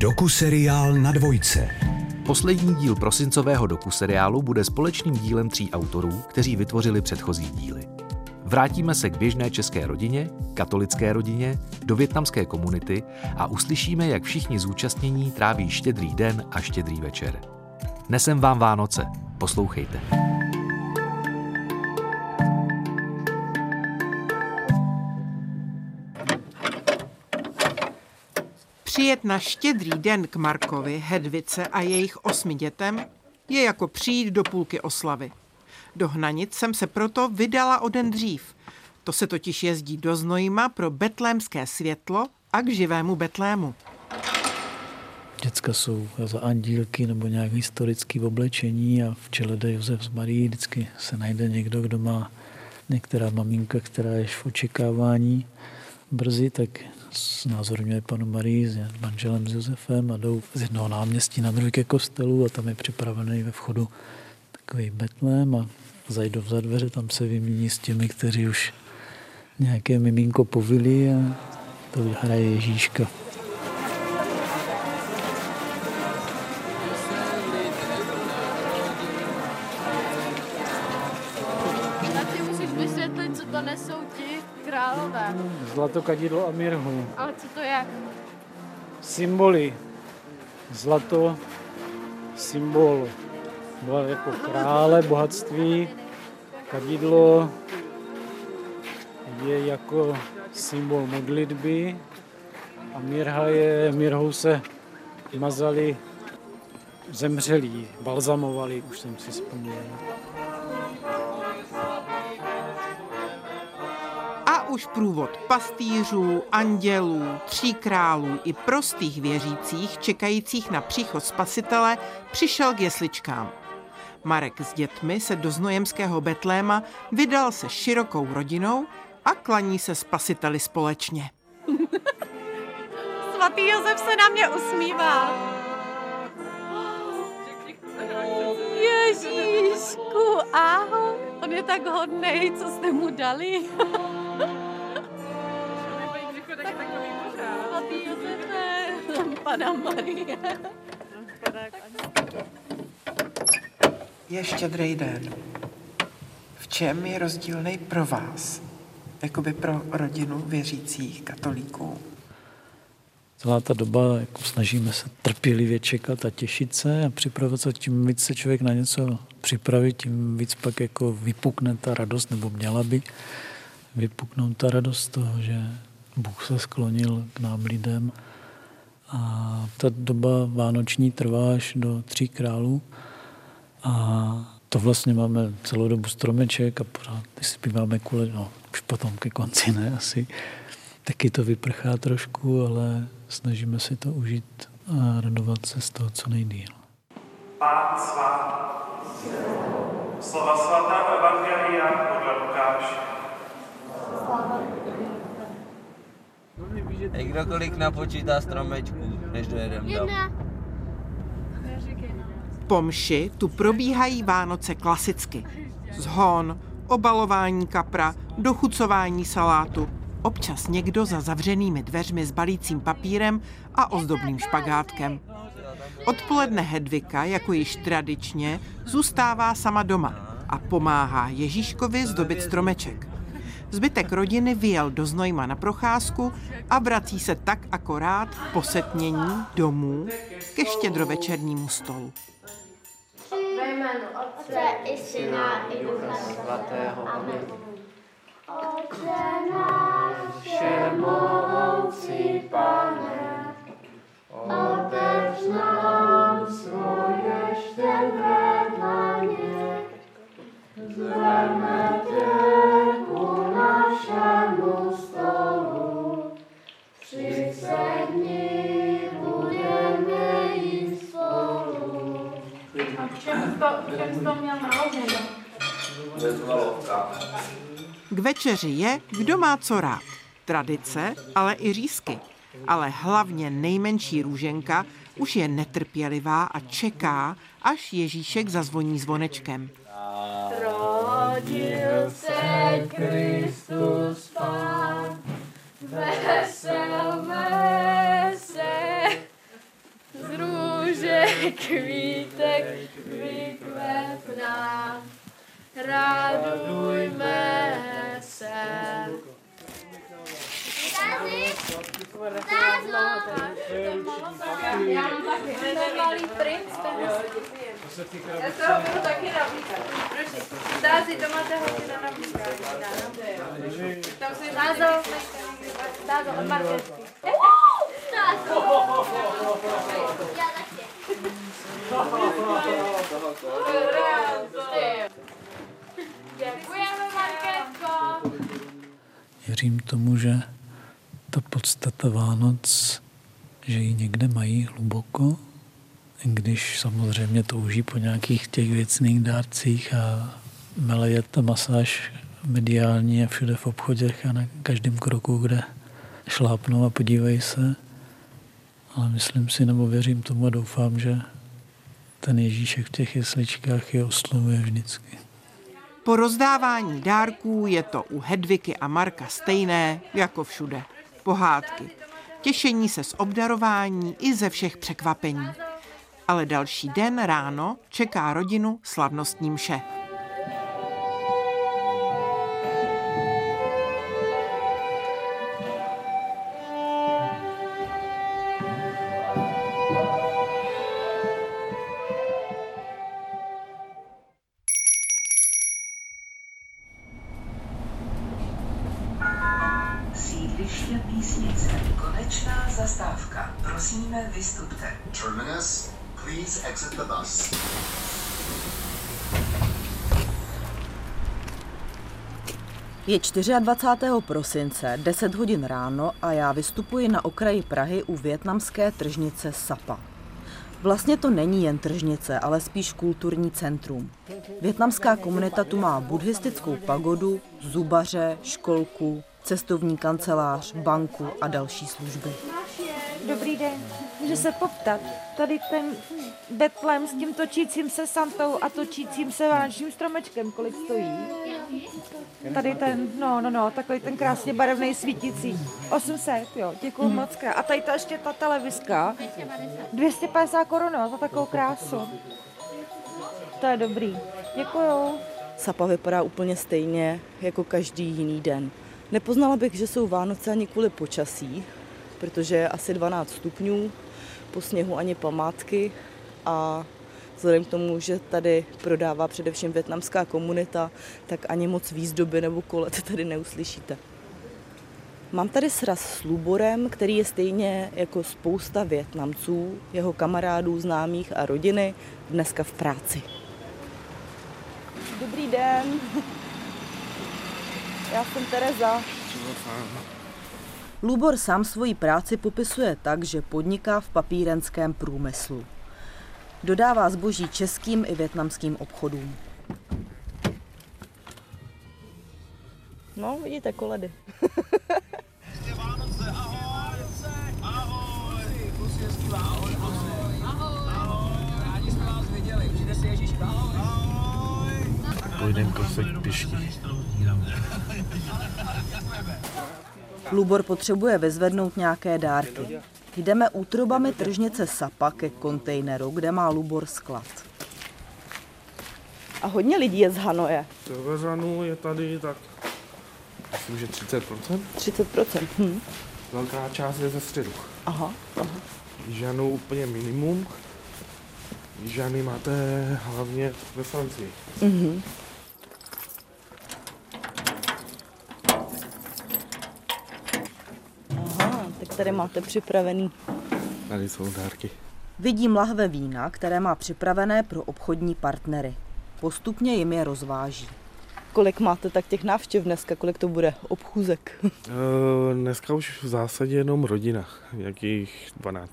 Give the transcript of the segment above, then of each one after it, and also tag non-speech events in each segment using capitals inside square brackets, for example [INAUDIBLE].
Dokuseriál na dvojce. Poslední díl prosincového dokuseriálu bude společným dílem tří autorů, kteří vytvořili předchozí díly. Vrátíme se k běžné české rodině, katolické rodině, do větnamské komunity a uslyšíme, jak všichni zúčastnění tráví štědrý den a štědrý večer. Nesem vám Vánoce. Poslouchejte. Přijet na štědrý den k Markovi, Hedvice a jejich osmi dětem je jako přijít do půlky oslavy. Do Hnanic jsem se proto vydala o den dřív. To se totiž jezdí do Znojma pro betlémské světlo a k živému Betlému. Děcka jsou za andílky nebo nějak historické oblečení a v čele jde Josef z Marii. Vždycky se najde někdo, kdo má některá maminka, která je v očekávání brzy, tak znázorňuje panu Marii s manželem s Josefem a jdou z jednoho náměstí na druhý ke kostelu a tam je připravený ve vchodu takový betlém a zajdou za dveře, tam se vymění s těmi, kteří už nějaké miminko povili a to hraje Ježíška. Zlato, kadidlo a mirhu. Ale co to je? Symboly. Zlato, symbol byla jako krále, bohatství. Kadidlo je jako symbol modlitby a mirha je, mirhou se mazali zemřelí, balzamovali, už jsem si vzpomněl. Už průvod pastýřů, andělů, tří králů i prostých věřících čekajících na příchod spasitele přišel k jesličkám. Marek s dětmi se do znojemského Betléma vydal se širokou rodinou a klaní se spasiteli společně. [LAUGHS] Svatý Josef se na mě usmívá. Ježíšku, ahoj. On je tak hodnej, co jste mu dali. [LAUGHS] Pana Marie. Je štědrý den. V čem je rozdílný pro vás? Jakoby pro rodinu věřících katolíků? Celá ta doba jako snažíme se trpělivě čekat a těšit se a připravovat se. Tím víc se člověk na něco připraví, tím víc pak jako vypukne ta radost, nebo měla by vypuknout ta radost toho, že Bůh se sklonil k nám lidem a ta doba vánoční trvá až do tří králů. A to vlastně máme celou dobu stromeček a pořád, zpíváme kvůli, no už potom ke konci ne asi, taky to vyprchá trošku, ale snažíme si to užít a radovat se z toho co nejdýl. Pán svatý. Slova svatého Evangelia podle Lukáše. Ej, kdokoliv napočítá stromečků, než dojedem dom. Po mši tu probíhají Vánoce klasicky. Zhon, obalování kapra, dochucování salátu, občas někdo za zavřenými dveřmi s balícím papírem a ozdobným špagátkem. Odpoledne Hedvika, jako již tradičně, zůstává sama doma a pomáhá Ježíškovi zdobit stromeček. Zbytek rodiny vyjel do Znojma na procházku a vrací se tak akorát po setmění domů ke štědrovečernímu stolu. Ve jménu Otce i Syna i Ducha Svatého. Amen. Otče náš, všemohoucí Pane, otevř to, měl naloženo? K večeři je, kdo má co rád. Tradice, ale i řízky. Ale hlavně nejmenší růženka už je netrpělivá a čeká, až Ježíšek zazvoní zvonečkem. Rodil se Kristus Pán, veselme kvítek vykvetná, radujme se. Já mám taky. To je malý princ, ten Já toho budu taky nabíkat. Prosím. Stázi, to máte hodně na nabíkání. Tam si Tázo, Tázo, od Marketky. Věřím tomu, že ta podstata Vánoc, že ji někde mají hluboko, když samozřejmě touží po nějakých těch věcných dárcích a mele ta masáž mediální a všude v obchodech a na každém kroku, kde šlápnou a podívají se. Ale myslím si, nebo věřím tomu a doufám, že ten Ježíšek v těch jesličkách je oslovuje vždycky. Po rozdávání dárků je to u Hedviky a Marka stejné jako všude. Pohádky. Těšení se z obdarování i ze všech překvapení. Ale další den ráno čeká rodinu slavnostní mše. Je 24. prosince, 10 hodin ráno a já vystupuji na okraji Prahy u větnamské tržnice Sapa. Vlastně to není jen tržnice, ale spíš kulturní centrum. Větnamská komunita tu má buddhistickou pagodu, zubaře, školku, cestovní kancelář, banku a další služby. Dobrý den. Může se poptat. Tady ten betlem s tím točícím se Santou a točícím se vánočním stromečkem, kolik stojí? Tady ten, no, no, no, takový ten krásně barevný svítící. 800, jo, děkuji hmm. moc krát. A tady ta ještě ta televizka. 250 korun za takovou krásu. To je dobrý. Děkuju. Sapa vypadá úplně stejně jako každý jiný den. Nepoznala bych, že jsou Vánoce ani kvůli počasí, protože je asi 12 stupňů, po sněhu ani památky a vzhledem k tomu, že tady prodává především větnamská komunita, tak ani moc výzdoby nebo kolet tady neuslyšíte. Mám tady sraz s Luborem, který je stejně jako spousta Větnamců, jeho kamarádů, známých a rodiny, dneska v práci. Dobrý den. Já jsem Tereza. Lubor sám svoji práci popisuje tak, že podniká v papírenském průmyslu. Dodává zboží českým i větnamským obchodům. No, vidíte koledy. Pojdem kousek pěšky. Lubor potřebuje vyzvednout nějaké dárky. Jdeme útrobami tržnice Sapa ke kontejneru, kde má Lubor sklad. A hodně lidí je z Hanoje. Severanu je tady tak, myslím, že 30%. 30%, hm. Velká část je ze středu. Aha, aha. Jižanu úplně minimum. Jižany máte hlavně ve Francii. Mhm. Aha, tak tady máte připravený. Tady jsou dárky. Vidím lahve vína, které má připravené pro obchodní partnery. Postupně jim je rozváží. Kolik máte tak těch návštěv dneska? Kolik to bude obchůzek? [LAUGHS] E, dneska už v zásadě jenom rodina. Jakých 12.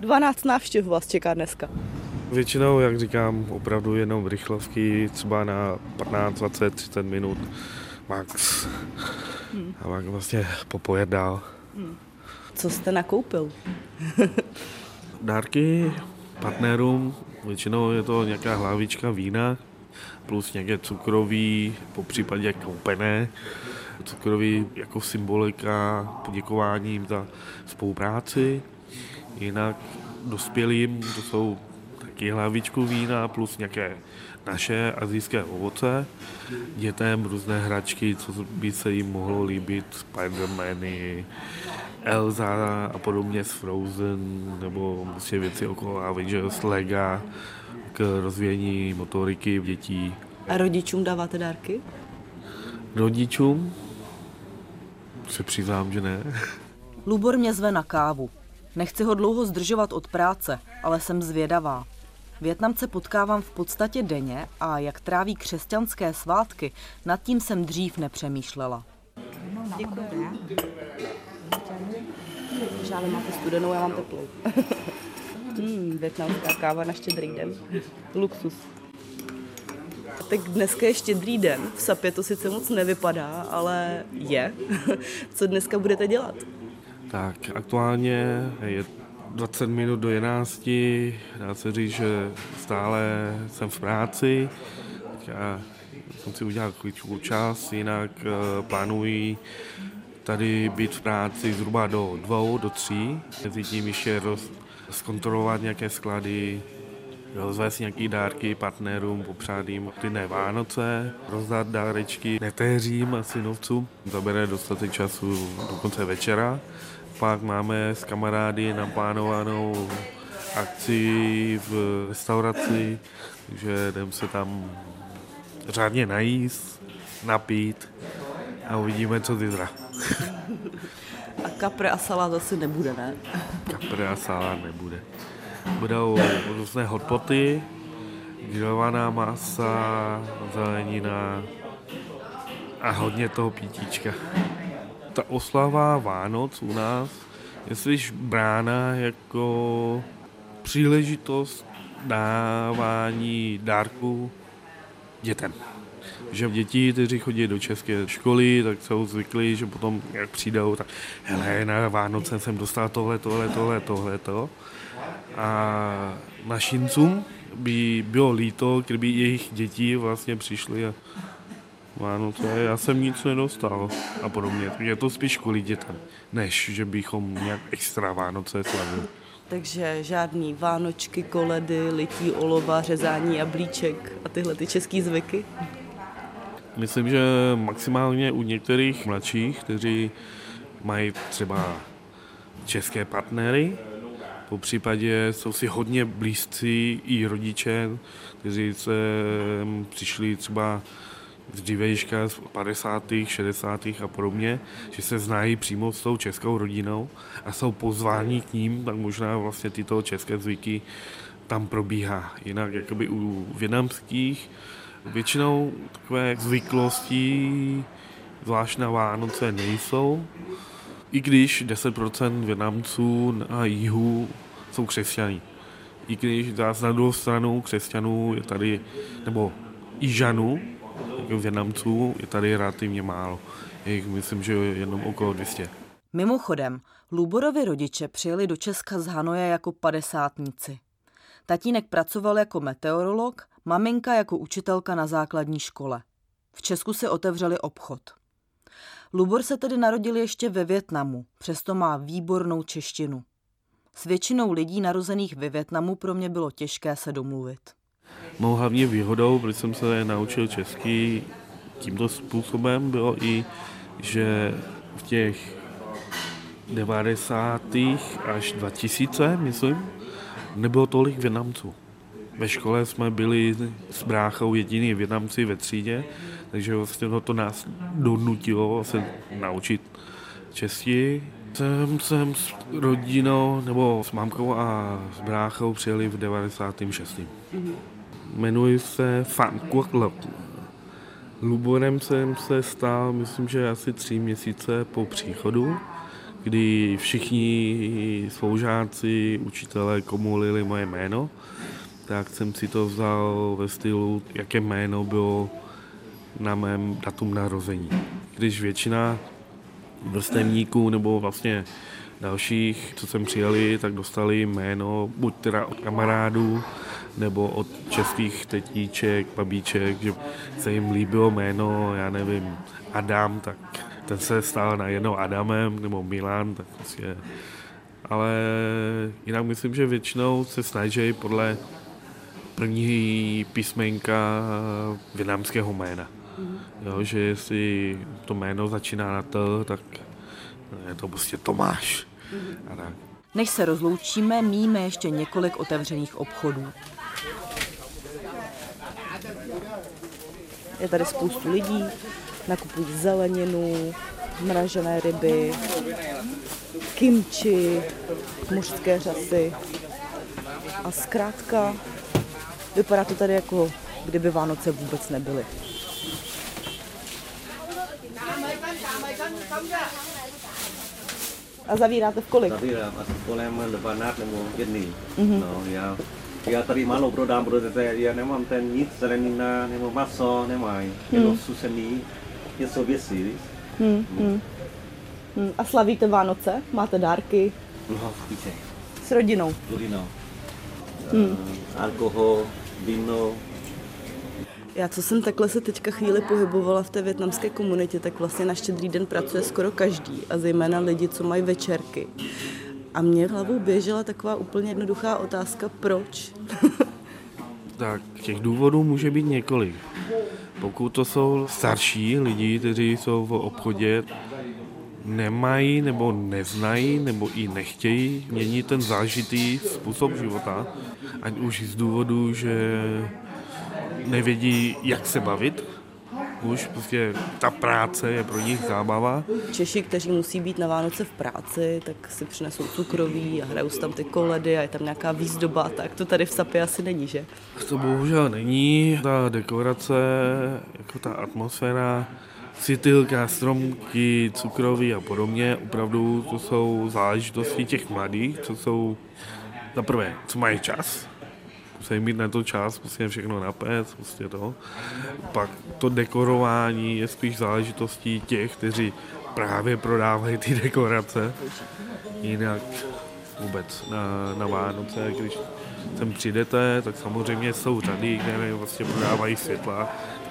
12 návštěv vás čeká dneska. Většinou, jak říkám, opravdu jenom rychlovky, třeba na 15, 20, 30 minut max. Hmm. A pak vlastně popojet dál. Co jste nakoupil? [LAUGHS] Dárky partnerům, většinou je to nějaká hlavička vína, plus nějaké cukroví, po případě koupené. Cukroví jako symbolika poděkování za spolupráci. Jinak dospělým to jsou taky hlavičku vína plus nějaké naše azijské ovoce. Dětem různé hračky, co by se jim mohlo líbit, Spidermany, Elza a podobně z Frozen, nebo prostě věci okolo Avengers, Lega, k rozvíjení motoriky dětí. A rodičům dáváte dárky? Rodičům se přiznám, že ne. Lubor mě zve na kávu. Nechci ho dlouho zdržovat od práce, ale jsem zvědavá. Větnamce potkávám v podstatě denně a jak tráví křesťanské svátky, nad tím jsem dřív nepřemýšlela. Děkuji. Žále máte studenou, já mám teplou. [LAUGHS] hmm, větnamská káva na štědrý den. Luxus. Tak dneska je štědrý den, v Sapě to sice moc nevypadá, ale je. [LAUGHS] Co dneska budete dělat? Tak aktuálně je 20 minut do 11, dá se říct, že stále jsem v práci. Já jsem si udělal chvíličku čas, jinak eh, plánuji tady být v práci zhruba do dvou, do tří. Mezi tím ještě roz, zkontrolovat nějaké sklady, rozvést nějaké dárky partnerům, popřát jim klidné Vánoce, rozdat dárečky netéřím a synovcům. Zabere dostatek času do konce večera. Pak máme s kamarády naplánovanou akci v restauraci, takže jdem se tam řádně najíst, napít a uvidíme, co zítra. A kapre a salát zase nebude, ne? Kapre a salát nebude. Budou různé hotpoty, grillovaná masa, zelenina a hodně toho pítíčka. Ta oslava Vánoc u nás je spíš brána jako příležitost dávání dárků dětem. Že děti, kteří chodí do české školy, tak jsou zvyklí, že potom, jak přijdou, tak hele, na Vánoce jsem dostal tohle, tohle, tohle, tohle, to. A našincům by bylo líto, kdyby jejich děti vlastně přišly a Vánoce, já jsem nic nedostal a podobně. Je to spíš kvůli dětem, než že bychom nějak extra Vánoce slavili. Takže žádný vánočky, koledy, lití olova, řezání jablíček a tyhle ty český zvyky? Myslím, že maximálně u některých mladších, kteří mají třeba české partnery, po případě jsou si hodně blízcí i rodiče, kteří se přišli třeba z dřívejška z 50., 60. a podobně, že se znají přímo s tou českou rodinou a jsou pozváni k ním, tak možná vlastně tyto české zvyky tam probíhá. Jinak jakoby u větnamských většinou takové zvyklosti, zvlášť na Vánoce, nejsou. I když 10% Větnamců na jihu jsou křesťaní. I když zase na druhou stranu křesťanů je tady, nebo Ižanů, Větnamců, je tady relativně málo. Jich, myslím, že jenom okolo 200. Mimochodem, Luborovi rodiče přijeli do Česka z Hanoje jako padesátníci. Tatínek pracoval jako meteorolog, maminka jako učitelka na základní škole. V Česku si otevřeli obchod. Lubor se tedy narodil ještě ve Větnamu, přesto má výbornou češtinu. S většinou lidí narozených ve Větnamu pro mě bylo těžké se domluvit. Mou hlavní výhodou, protože jsem se naučil česky tímto způsobem, bylo i, že v těch 90. až 2000, myslím, nebylo tolik Větnamců. Ve škole jsme byli s bráchou jediný Větnamci ve třídě, takže vlastně to nás donutilo se naučit česky. Jsem, jsem s rodinou, nebo s mámkou a s bráchou přijeli v 96. Mm-hmm. Jmenuji se Fan Quoc Lộc. Luborem jsem se stal, myslím, že asi tři měsíce po příchodu, kdy všichni spolužáci, učitelé komulili moje jméno, tak jsem si to vzal ve stylu, jaké jméno bylo na mém datum narození. Když většina vrstevníků nebo vlastně dalších, co jsem přijali, tak dostali jméno buď teda od kamarádů, nebo od českých tetíček, babíček, že se jim líbilo jméno, já nevím, Adam, tak ten se stal na jednou Adamem, nebo Milan, tak prostě ale jinak myslím, že většinou se snaží podle první písmenka větnamského jména. Jo, že jestli to jméno začíná na T, tak je to prostě Tomáš. A tak. Než se rozloučíme, míme ještě několik otevřených obchodů. Je tady spoustu lidí, nakupují zeleninu, mražené ryby, kimči, mužské řasy. A zkrátka vypadá to tady jako kdyby Vánoce vůbec nebyly. A zavíráte v kolik? Zavírám asi kolem 12 nebo jedný. Mhm. No, já, já tady málo prodám, protože já nemám ten nic, zelenina nebo maso, nemají. Jenom Hmm. susený, něco věcí, víš? Hmm, hmm. Hmm. A slavíte Vánoce? Máte dárky? No, víte, S rodinou? rodinou. Hmm. Eh, alkohol, víno, Já, co jsem takhle se teďka chvíli pohybovala v té větnamské komunitě, tak vlastně na štědrý den pracuje skoro každý a zejména lidi, co mají večerky. A mě hlavou běžela taková úplně jednoduchá otázka, proč? [LAUGHS] Tak těch důvodů může být několik. Pokud to jsou starší lidi, kteří jsou v obchodě, nemají nebo neznají nebo i nechtějí měnit ten zážitý způsob života, ať už z důvodu, že nevědí, jak se bavit, už prostě ta práce je pro nich zábava. Češi, kteří musí být na Vánoce v práci, tak si přinesou cukroví a hrajou tam ty koledy a je tam nějaká výzdoba, tak to tady v Sapě asi není, že? To bohužel není. Ta dekorace, jako ta atmosféra, světýlka, stromky, cukroví a podobně, opravdu to jsou záležitosti těch mladých, co jsou za prvé, co mají čas, musí mít na to čas, prostě všechno napést, prostě to. Pak to dekorování je spíš záležitostí těch, kteří právě prodávají ty dekorace. Jinak vůbec na, na Vánoce, když sem přijdete, tak samozřejmě jsou řady, které vlastně prodávají světla,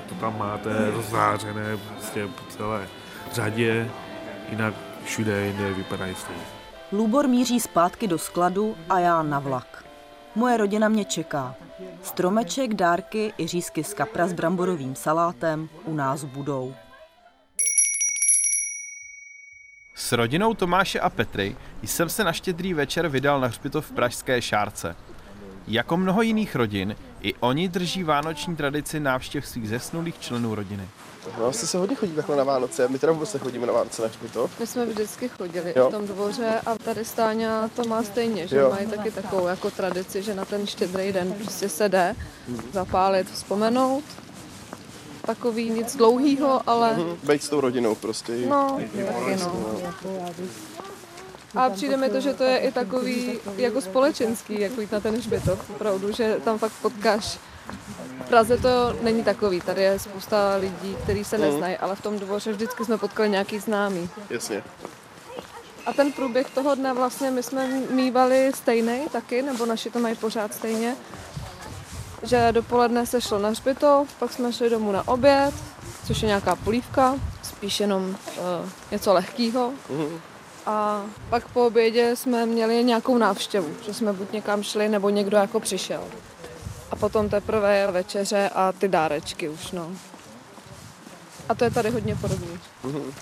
to tam máte rozzářené prostě po celé řadě, jinak všude jinde vypadají stejně. Lůbor míří zpátky do skladu a já na vlak. Moje rodina mě čeká. Stromeček, dárky i řízky z kapra s bramborovým salátem u nás budou. S rodinou Tomáše a Petry jsem se na štědrý večer vydal na hřbitov v Pražské Šárce. Jako mnoho jiných rodin, i oni drží vánoční tradici návštěv svých zesnulých členů rodiny. No, asi se hodně chodí takhle na Vánoce. My teda vůbec nechodíme na Vánoce na hřbitov. My jsme vždycky chodili Jo. v tom dvoře a tady Stáňa to má stejně, že Jo. mají taky takovou jako tradici, že na ten štědrý den prostě se jde zapálit, vzpomenout. Takový nic dlouhýho, ale Mhm, Bejt s tou rodinou prostě. no, taky no. A přijde mi to, že to je i takový jako společenský, jako jít na ten hřbitov, opravdu, že tam fakt potkáš. V Praze to není takový, tady je spousta lidí, kteří se Mhm. neznají, ale v tom dvoře vždycky jsme potkali nějaký známý. Jasně. A ten průběh toho dne vlastně my jsme mývali stejný taky, nebo naši to mají pořád stejně. Že dopoledne se šlo na hřbitov, pak jsme šli domů na oběd, což je nějaká polívka, spíš jenom uh, něco lehkého. Mhm. A pak po obědě jsme měli nějakou návštěvu, že jsme buď někam šli, nebo někdo jako přišel. A potom teprve je večeře a ty dárečky už, no. A to je tady hodně podobný. Mhm.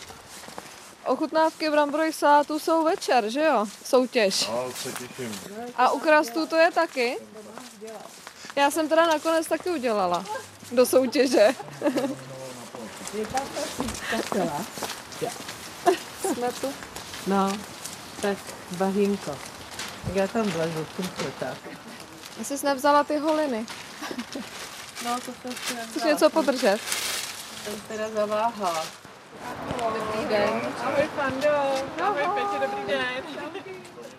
Ochutnávky bramborových salátů jsou večer, že jo? Soutěž. No, se těším. A u krastů to je taky? Já jsem teda nakonec taky udělala. Do soutěže. Jsme tu. No, tak bahínko. Tak já tam vlezu, v tak. Já jsi nevzala ty holiny. [LAUGHS] No, to jsem si Chceš něco podržet? Jsem teda zaváhala. Dobrý den. Ahoj, Fando. Ahoj, Peti, dobrý den.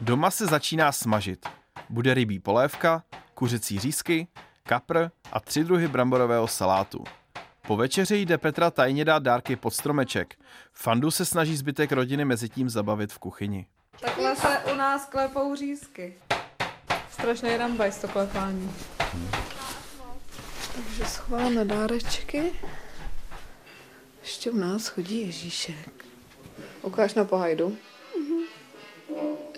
Doma se začíná smažit. Bude rybí polévka, kuřecí řízky, kapr a tři druhy bramborového salátu. Po večeři jde Petra tajně dát dárky pod stromeček. Fandu se snaží zbytek rodiny mezi tím zabavit v kuchyni. Takhle se u nás klepou řízky. Strašný rambajs to klepání. Takže schováme dárečky. Ještě u nás chodí Ježíšek. Ukáž na pohajdu.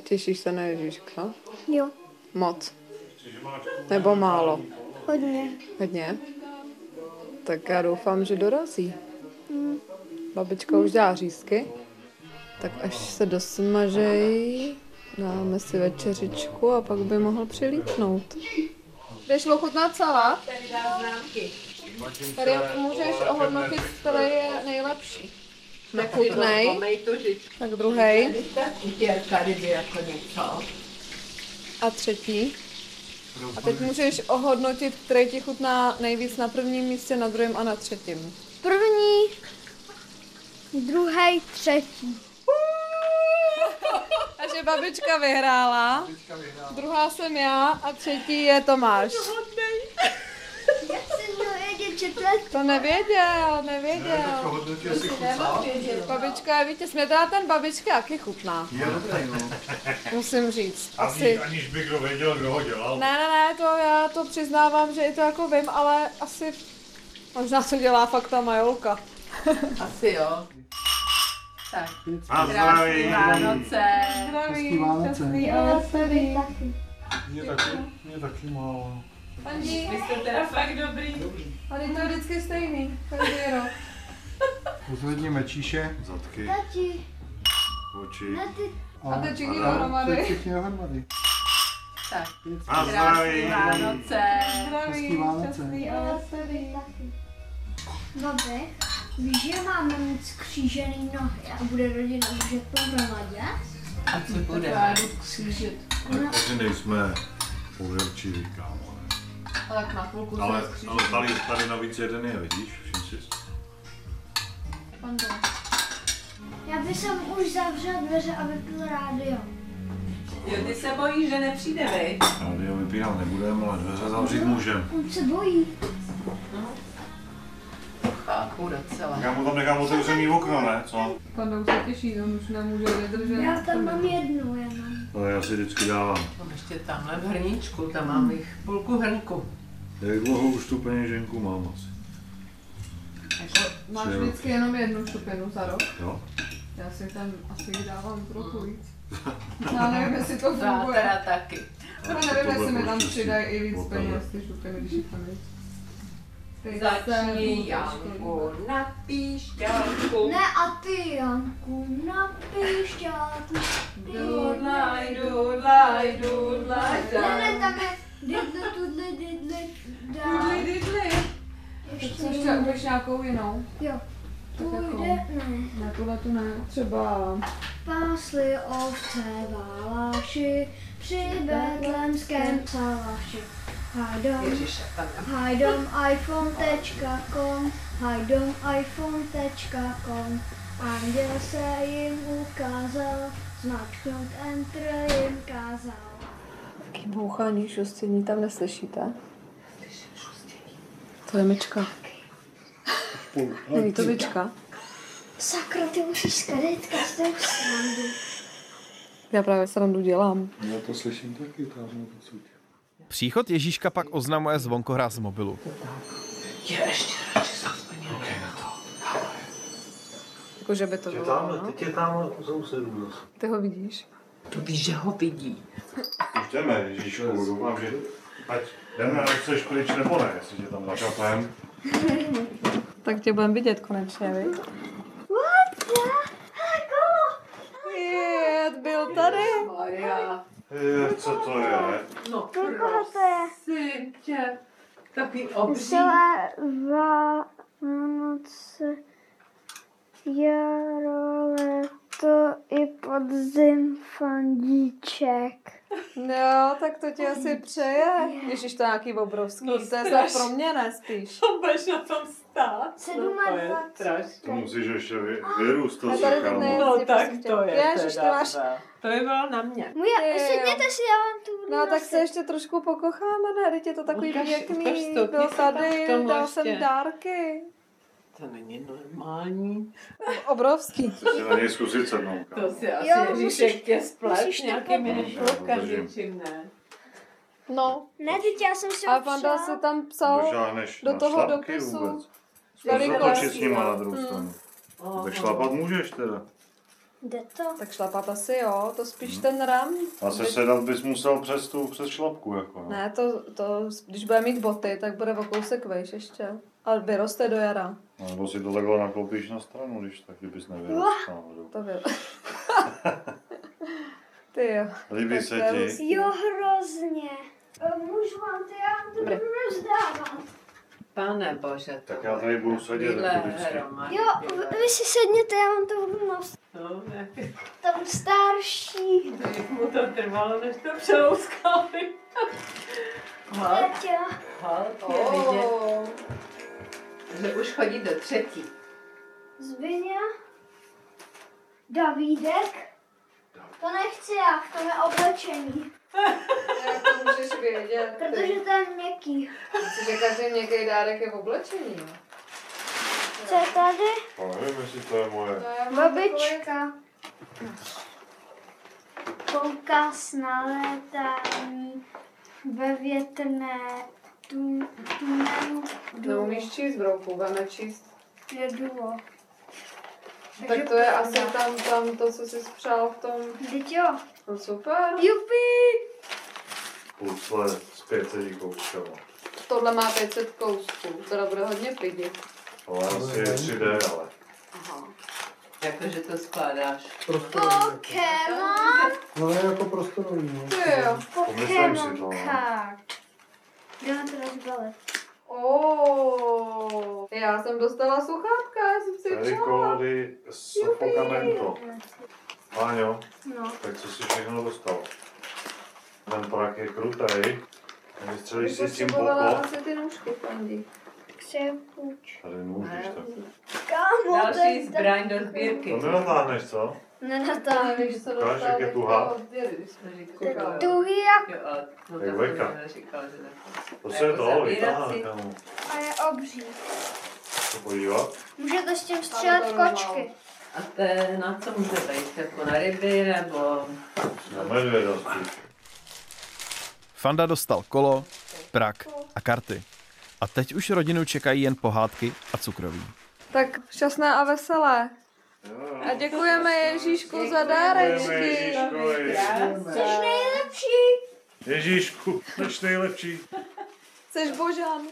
Těšíš se na Ježíška? Jo, Moc. Nebo málo? hodně. Hodně? Tak já doufám, že dorazí. Mm. Babička už dělá řízky. Tak až se dosmažej, dáme si večeřičku a pak by mohl přilítnout. Jdeš ochutnat salát? Tady můžeš ohodnotit, který je nejlepší. Nechutnej. Tak druhý. Tady by jako něco. A třetí. A teď můžeš ohodnotit, který ti chutná nejvíc na prvním místě, na druhém a na třetím. První, druhý, třetí. Takže babička vyhrála, druhá jsem já a třetí je Tomáš. Jsem to nevěděl, nevěděl. Babička je vítěz, mě teda ten babička jaký chutná. Je dobrý, no. Musím říct. Ani, Asi. aniž by kdo věděl, kdo ho dělal. Ne, ne, ne, to já to přiznávám, že i to jako vím, ale asi možná to dělá fakt ta majolka. Asi jo. Tak. A zdraví. Vánoce. Zdraví, Vánoce. veselý. Mě taky, mě taky málo. Paní, Vy jste teda fakt dobrý. ale to je vždycky stejný, každý rok. [LAUGHS] Pozvedni mečíše. Zadky. tati. Oči. A teď všichni a- dohromady. teď všichni dohromady. Tak. A zdraví. Vánoce. Zdraví, Vánoce. Babi, víš, že máme mít skřížený nohy a bude rodina držet pohromadě? A co bude? Křížit. Takže nejsme pověrčiví, kámo. ne? A tak na půlku Ale, ale tady, tady navíc jeden je, vidíš? Všim si. Pando. Já bych jsem už zavřel dveře a vypl rádio. Jo, ty se bojíš, že nepřijde, vej? Radio vypínat nebudeme, ale dveře zavřít můžeme. On se bojí. Chápu docela. Já mu tam nechám otevřený okno, ne? Co? Pando už se těší, on už nemůže vydržet. Já tam mám jednu jenom. To já si vždycky dávám. Mám ještě tamhle v hrníčku, tam mám jich půlku hrnku. Jak dlouho už tu peněženku mám asi? Jako, máš Tři vždycky jenom jednu šupinu za rok. Jo? Já si tam asi dávám trochu víc. Já nevím, jestli to [LAUGHS] Já funguje. teda taky. Teda nevím, jestli mi tam prostě přidají i víc peněz, ty šupiny, když jich tam víc. Začni, Janku, na píšťálku. Ne a ty, Janku, na píšťáku. Dudlaj, dudlaj, dudlaj, Ne, ne, tam je didli, tudli, didli, dá. Dudli, didli. Ještě ještě umíš nějakou jinou? Jo. Jako- Půjde, ne. Ne, tohle tu ne. Třeba... Pásli ovce válaši při betlemském salaši. Hajdom, hajdom iPhone.com, hajdom iPhone.com. Anděl se jim ukázal, zmačknout Enter jim kázal. Taký bouchání šustění tam neslyšíte? To je myčka. [LAUGHS] Není to myčka? Sakra, ty musíš skadet každou srandu. Já právě srandu dělám. Já to slyším taky tam odsud. Příchod Ježíška pak oznamuje zvonkohra z mobilu. Je, ještě. Jako, že by to bylo, no. teď je tam sousedů zase. Ty ho vidíš? To víš, že ho vidí. Už jdeme, Ježíšku, doufám, že... Ať jdeme, ať chceš klič nebo ne, jestli tě tam začapem. [LAUGHS] Tak tě budeme vidět konečně, vy? What the heck? Jet, byl tady. Maria. Je, co to je? No, Koho to je? prosím tě. Takový obří. Celé Vánoce, jaro, leto i podzim fandíček. Jo, tak to ti asi přeje. Ježíš, to je nějaký obrovský. No, to je snad strašný. pro mě, ne spíš. To [LAUGHS] budeš na tom stát. Sedm No, a to je. To musíš ještě vy, vyrůst, to si nejde. No tak to je Ježiš, teda. máš- To by bylo na mě. Jo. sedněte si, já vám tu No tak se ještě trošku pokocháme, ne? Teď je to takový Ukaž- pěkný. ukaž to, Byl tady, dal jsem dárky. To není normální. Obrovský. Si na něj zkusit sednout, kámo. To si asi Jo, Ježíšek musíš- tě splet to nějakými nešlovkami něčím, ne? No. Ne, teď já jsem si A přál. se tam psal do toho dopisu. vůbec. Zatočit s nima na druhou Hmm. stranu. Aha. Tak šlapat můžeš teda. Jde to? Tak šlapat asi jo, to spíš ten ram. A se sedat bys musel přes tu, přes šlapku, jako no. Ne, to, to, když bude mít boty, tak bude o kousek vejš ještě. Ale vyroste do jara. No, nebo si to takhle naklopíš na stranu, když tak bys nevyrostl náhodou. To vy... [LAUGHS] Ty jo. Líbí Tak se to je ti? Jo, hrozně. E, Můžu vám to, já budu rozdávat. Pane bože, Tak já tady budu sedět. Jo, vy, vy si sedněte, já vám to budu nosit. No, ne. Tam starší. Jak mu to trvalo, než to přelouskali. Halk je vidět, že už chodí do třetí. Zbyně. Davídek. To nechci já, v tom je oblečení. Jak to můžeš vědět? Protože to je měkký. Myslíš, že každý měkký dárek je v oblečení? Co je tady? No, nevím, jestli to je moje. Babička. Poukaz na létání ve větrné tu, tunelu Neumíš číst, brouku, budeme číst. je duo. Tak to je asi tam, tam to, co jsi spřál v tom... Vždyť jo. No super. Jupi! Pucle s 500 kouskama. Tohle má 500 kousků, teda bude hodně pidi. Ale asi je 3D, ale. Jakože to skládáš. Pokémon! No je jako prostorový, no. Ty jo. Pokémon card. Jdeme to rozbalit. Oh, já jsem dostala sluchátka, já jsem si Tady přála. kódy Sofocamento. Páňo, No. tak co si všechno dostal? Ten prak je krutej. Vystřelíš si s tím Potřebovala poko. asi ty nůžky, Fandi. Chci je půjč. Tady můžeš tak. Kámo, to Další je zbraň do sbírky. To nenatáhneš, co? Nenatáhnu. Víš, co Ukáž, dostal jak je tuhá. říkali. Tuhý jak no, Jak vejka. To se je to, zavírat vytáhá, kámo. a je obří. Se podívat? Můžete s tím střílet kočky. A to je na co může být? Jako na ryby nebo... Na medvěda spíš. Fanda dostal kolo, prak a karty. A teď už rodinu čekají jen pohádky a cukroví. Tak šťastné a veselé. A děkujeme Ježíšku za dárečky. Jsi nejlepší. Ježíšku, jsi nejlepší. Jsi Božan.